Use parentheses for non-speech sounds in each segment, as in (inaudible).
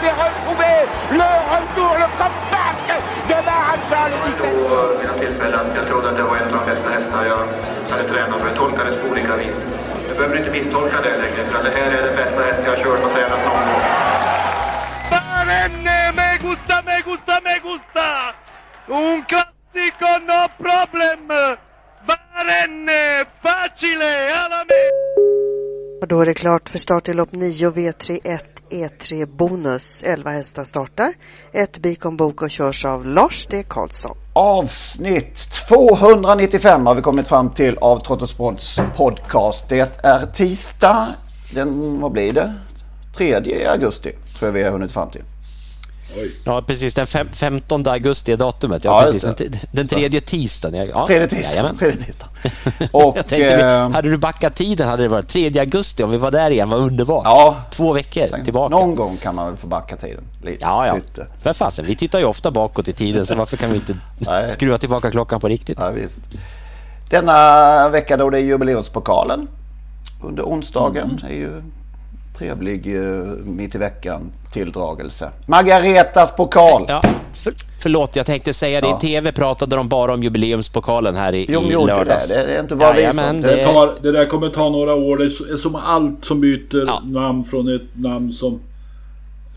S'est retrouvé. Le retour, le comeback de Maharaja le 17. vid något tillfälle att jag trodde att det var en av de bästa hästar jag hade tränat för. Jag tolkades på olika vis. Du behöver inte misstolka det längre, för det här är den bästa häst jag har kört och tränat någon gång. Barenne, me gusta, me gusta, me gusta! Un classico, no problem! Barenne, facile, alla me! Och då är det klart för start i lopp 9 V31 E3 Bonus. 11 hästar startar. Ett Bikon Bok och körs av Lars D. Karlsson. Avsnitt 295 har vi kommit fram till av Trottosports podcast. Det är tisdag, den, vad blir det? 3 augusti tror jag vi har hunnit fram till. Ja, precis. Den fem, 15 augusti är datumet. Ja, Ja, precis. Den, den tredje tisdagen. Ja, Tredje tisdag. jajamän. Tredje tisdag. Och, (laughs) jag tänkte, vi- eh, hade du backat tiden hade det varit 3 augusti om vi var där igen. Vad underbart. Ja. Två veckor tillbaka. Någon gång kan man väl få backa tiden lite. Ja, ja. Lite. För fasen, vi tittar ju ofta bakåt i tiden så varför kan vi inte skruva tillbaka klockan på riktigt? Ja, visst. Denna vecka då det är jubileumspokalen under onsdagen. är ju trevlig eh, mitt i veckan tilldragelse. Margaretas pokal. Ja, för, förlåt, jag tänkte säga det. Ja. I tv pratade de bara om jubileumspokalen här i, Jo, i lördags. det. Det är inte bara vi som- Jajamän, det Det, tar, det där kommer ta några år. Det är som allt som byter Ja. namn från ett namn som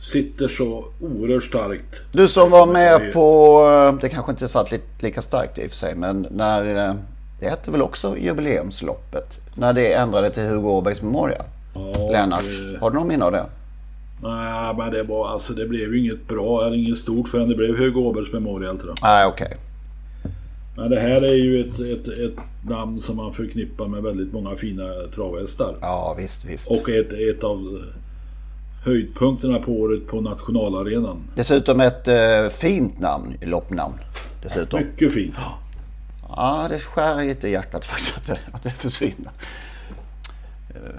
sitter så oerhört starkt. Du som var med på, eh, det kanske inte satt li- lika starkt i och för sig, men när eh, det hette väl också jubileumsloppet. När det ändrade till Hugo Åbergs Memorial. Ja, Lennart, det- har du någon minne av det? Nej, men det var alltså det blev ju inget bra eller inget stort förrän det blev Hugo Åbergs Memorial tror jag. Nej, okej. Men det här är ju ett, ett, ett namn som man förknippar med väldigt många fina travhästar. Ja, visst, visst. Och ett, ett av höjdpunkterna på året på nationalarenan. Dessutom ett eh, fint namn, loppnamn. Dessutom. Mycket fint. Ja, det skär lite i hjärtat faktiskt att det, att det försvinner.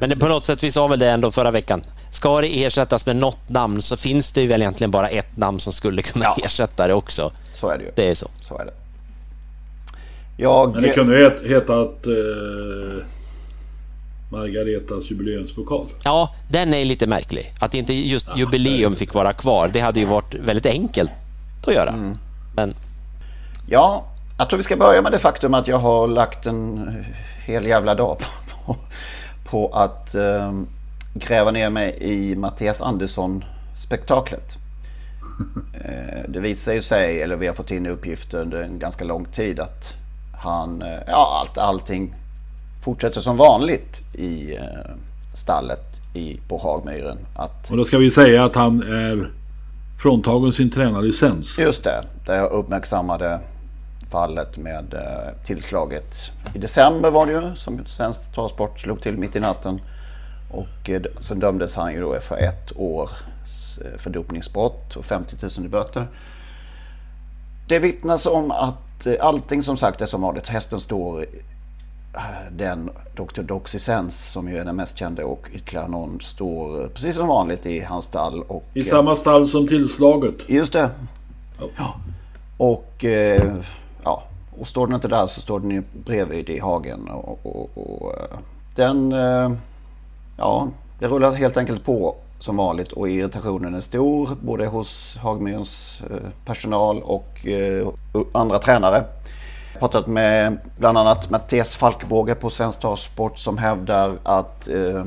Men det, på något sätt, vi sa väl det ändå förra veckan. Ska det ersättas med något namn så finns det ju väl egentligen bara ett namn som skulle kunna Ja. ersätta det också. Så är det ju. Det är så. Så är det. Jag... Men det kunde ju het- heta att eh, Margaretas jubileumspokal. Ja, den är lite märklig. Att inte just jubileum fick vara kvar. Det hade ju varit väldigt enkelt att göra. Mm. Men Ja, jag tror vi ska börja med det faktum att jag har lagt en hel jävla dag på, på att eh, gräva ner mig i Mattias Andersson-spektaklet. (laughs) Eh, det visar ju sig, eller vi har fått in uppgifter under en ganska lång tid att han, eh, ja allt, allting fortsätter som vanligt i eh, stallet i, på Hagmyren. Att Och då ska vi säga att han är fråntagen sin tränarlicens. Just det, det jag uppmärksammade fallet med eh, tillslaget. I december var det ju som Svensk Travsport slog till mitt i natten. Och eh, sen dömdes han ju då för ett år eh, för dopningsbrott och 50 000 i böter. Det vittnas om att allting som sagt är som vanligt. Hästen står den Dr. Doxysens som ju är den mest kända och ytterligare någon står precis som vanligt i hans stall. Och, I samma stall som tillslaget. Just det. Ja. Och, eh, ja, och står den inte där så står den ju bredvid i hagen. Och, och, och eh, den, eh, ja, det rullar helt enkelt på som vanligt och irritationen är stor både hos Hagmyrens eh, personal och andra tränare. Jag har pratat med bland annat Mattias Falkbåge på Svensk Travsport som hävdar att eh,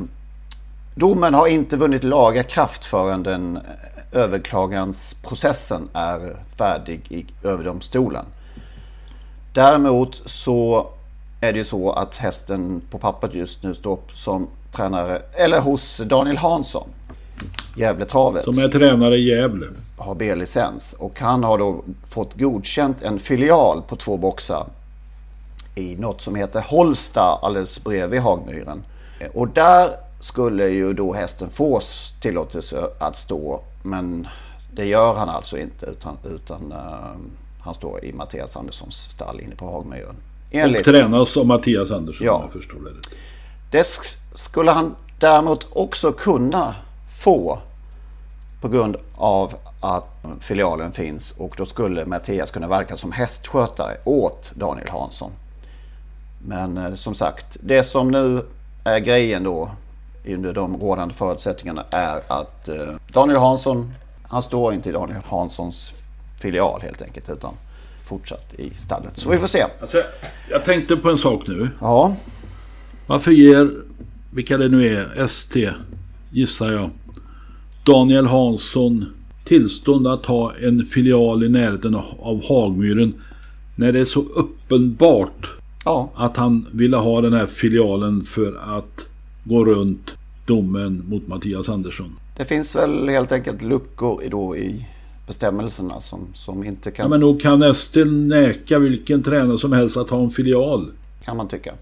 Domen har inte vunnit laga kraft förrän den överklagansprocessen är färdig i överdomstolen. Däremot så är det ju så att hästen på pappret just nu står som tränare, eller hos Daniel Hansson. Gävletravet. Som är tränare i Gävle. Har B-licens. Och han har då fått godkänt en filial på två boxar. I något som heter Holsta alldeles bredvid Hagmyren. Och där skulle ju då hästen få tillåtelse att stå. Men det gör han alltså inte utan, utan uh, han står i Mattias Anderssons stall inne på Hagmyren. Enligt... Och tränas av Mattias Andersson ja. jag förstår det. Det skulle han däremot också kunna få på grund av att filialen finns och då skulle Mattias kunna verka som hästskötare åt Daniel Hansson. Men eh, som sagt, det som nu är grejen då under de rådande förutsättningarna är att eh, Daniel Hansson, han står inte i Daniel Hanssons filial helt enkelt utan fortsatt i stallet. Så vi får se. Alltså, jag tänkte på en sak nu. Ja. Varför ger, vilka det nu är, ST, gissar jag, Daniel Hansson tillstånd att ha en filial i närheten av Hagmyren när det är så uppenbart ja. att han ville ha den här filialen för att gå runt domen mot Mattias Andersson. Det finns väl helt enkelt luckor då i bestämmelserna som, som inte kan... Ja, men nog kan Estel näka vilken tränare som helst att ha en filial. Kan man tycka.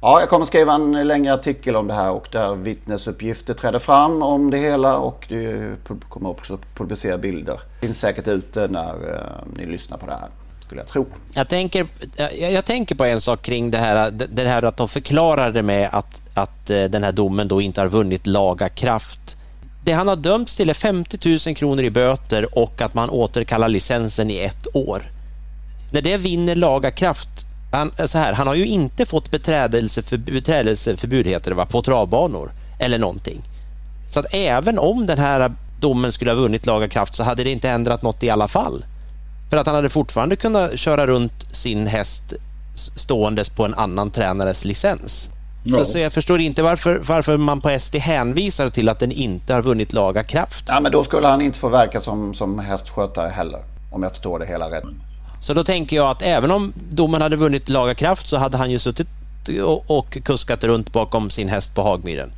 Ja, jag kommer skriva en längre artikel om det här och där vittnesuppgifter träder fram om det hela och det kommer också publicera bilder. Det finns säkert ute när uh, ni lyssnar på det här. Skulle jag tro. Jag tänker, jag, jag tänker på en sak kring det här, det här att de förklarar det med att, att uh, den här domen då inte har vunnit laga kraft. Det han har dömts till är 50 000 kronor i böter och att man återkallar licensen i ett år. När det vinner laga kraft han, så här, han har ju inte fått beträdelseförbud, beträdelseförbud heter det, va, på travbanor eller någonting. Så att även om den här domen skulle ha vunnit laga kraft så hade det inte ändrat något i alla fall. För att han hade fortfarande kunnat köra runt sin häst ståendes på en annan tränares licens. Ja. Så, så, jag förstår inte varför, varför man på SD hänvisar till att den inte har vunnit laga kraft. Ja, men då skulle han inte få verka som, som hästskötare heller. Om jag förstår det hela rätt. Så då tänker jag att även om domen hade vunnit laga kraft så hade han ju suttit och, och kuskat runt bakom sin häst på Hagmyren.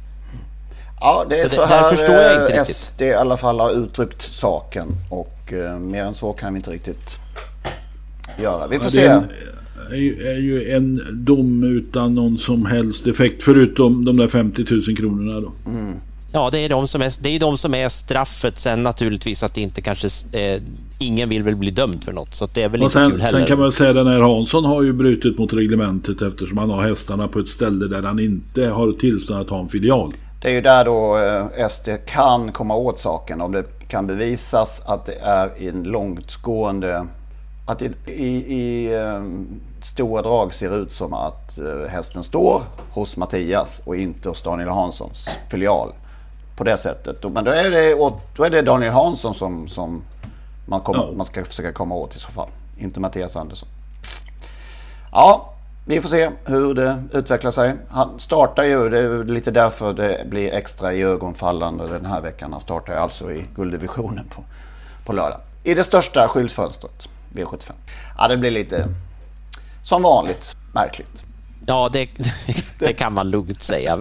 Ja, det är så, så här där förstår jag inte riktigt. SD i alla fall har uttryckt saken och uh, mer än så kan vi inte riktigt göra. Vi får ja, se. En, är ju en dom utan någon som helst effekt förutom de där 50 000 kronorna då. Mm. Ja, det är de som är, det är de som är straffet. Sen naturligtvis att det inte kanske... Eh, ingen vill väl bli dömd för något. Så det är väl och inte sen, kul heller. Sen kan man säga att den här Hansson har ju brutit mot reglementet eftersom han har hästarna på ett ställe där han inte har tillstånd att ha en filial. Det är ju där då eh, SD kan komma åt saken om det kan bevisas att det är en långtgående... Att i, i, i eh, stora drag ser ut som att eh, hästen står hos Mattias och inte hos Daniel Hanssons filial på det säsättet. Men då är det, då är det Daniel Hansson som, som man, kommer, ja. man ska försöka komma åt i så fall. Inte Mattias Andersson. Ja, vi får se hur det utvecklar sig. Han startar ju, det är lite därför det blir extra i ögonfallande den här veckan. Han startar alltså i gulddivisionen på, på lördag. I det största skyltfönstret, V75. Ja, det blir lite som vanligt märkligt. Ja, det, (laughs) det, kan man lugnt säga.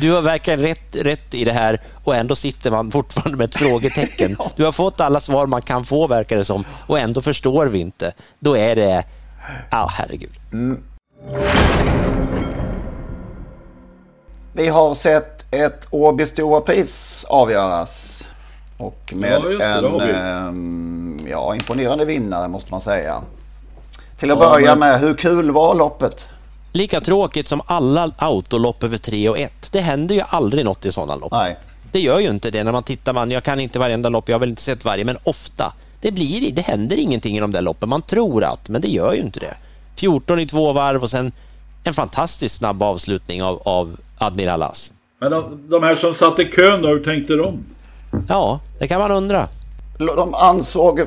Du har verkligen rätt, rätt i det här och ändå sitter man fortfarande med ett frågetecken. (laughs) Du har fått alla svar man kan få, verkar det som, och ändå förstår vi inte. Då är det... Ja, herregud. Mm. Vi har sett ett Åby Stora Pris avgöras. Och med ja, det, en ja, imponerande vinnare måste man säga. Till att ja, börja men... med, hur kul var loppet? Lika tråkigt som alla autolopp över 3 och 1. Det händer ju aldrig något i sådana lopp. Nej. Det gör ju inte det när man tittar. Man, jag kan inte varenda lopp, jag har väl inte sett varje, men ofta. Det, blir, det händer ingenting i de där loppen. Man tror att, men det gör ju inte det. 14 i två varv och sen en fantastiskt snabb avslutning av, av Admiral As. Men de, de här som satt i kön då, hur tänkte de? Ja, det kan man undra. De ansåg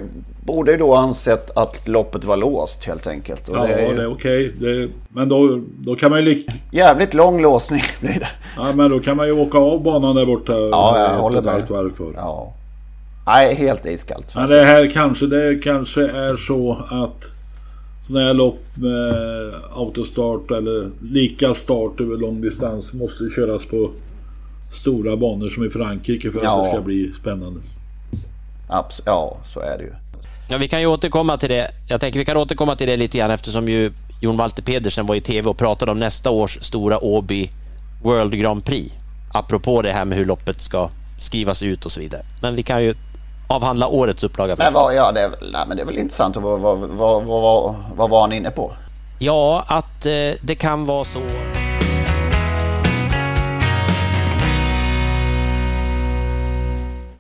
borde ju då ansett att loppet var låst helt enkelt. Och ja, det är, ju... det är okej. Okay. Men då, då kan man ju... Jävligt lång låsning (laughs) blir det. Ja, men då kan man ju åka av banan där borta. Ja, jag håller med. Ja. Nej, helt iskallt. Men det här kanske, det kanske är så att sådana här lopp med autostart eller lika start över lång distans måste köras på stora banor som i Frankrike för ja. att det ska bli spännande. Abs ja, så är det ju. Ja, vi kan ju återkomma till det. Jag tänker vi kan återkomma till det lite grann eftersom ju Jon Walter Pedersen var i tv och pratade om nästa års stora Åby World Grand Prix. Apropå det här med hur loppet ska skrivas ut och så vidare. Men vi kan ju avhandla årets upplaga. Men vad, ja, det, är, nej, men det är väl intressant. Vad, vad, vad, vad, vad var han inne på? Ja, att eh, det kan vara så.